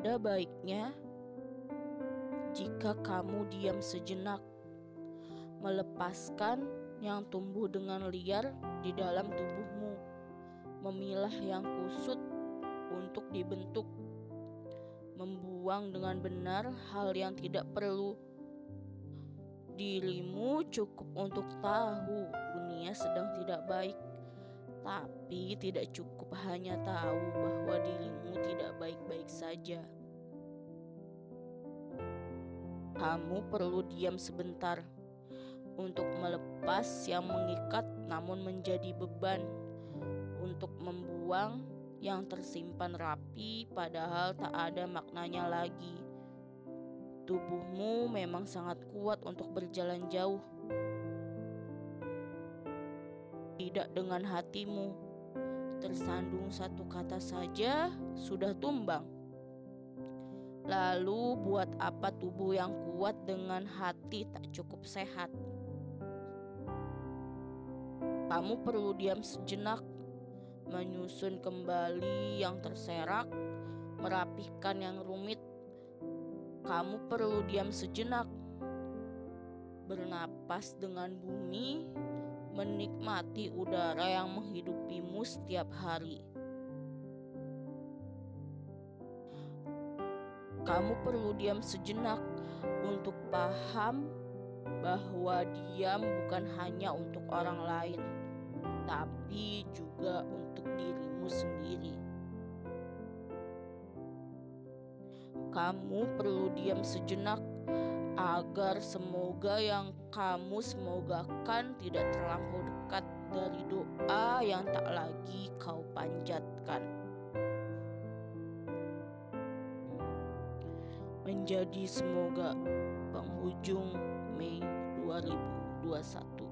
Ada baiknya jika kamu diam sejenak, melepaskan yang tumbuh dengan liar di dalam tubuhmu, memilah yang kusut untuk dibentuk, membuang dengan benar hal yang tidak perlu. Dirimu cukup untuk tahu dunia sedang tidak baik, tapi tidak cukup hanya tahu bahwa dirimu tidak baik-baik saja. Kamu perlu diam sebentar untuk melepas yang mengikat namun menjadi beban, untuk membuang yang tersimpan rapi padahal tak ada maknanya lagi. Tubuhmu memang sangat kuat untuk berjalan jauh. Tidak dengan hatimu, tersandung satu kata saja sudah tumbang. Lalu, buat apa tubuh yang kuat dengan hati tak cukup sehat? Kamu perlu diam sejenak, menyusun kembali yang terserak, merapihkan yang rumit. Kamu perlu diam sejenak, bernapas dengan bumi, menikmati udara yang menghidupimu setiap hari. Kamu perlu diam sejenak untuk paham bahwa diam bukan hanya untuk orang lain, tapi juga untuk dirimu sendiri. Kamu perlu diam sejenak agar semoga yang kamu semogakan tidak terlampau dekat dari doa yang tak lagi kau panjatkan. menjadi semoga penghujung Mei 2021.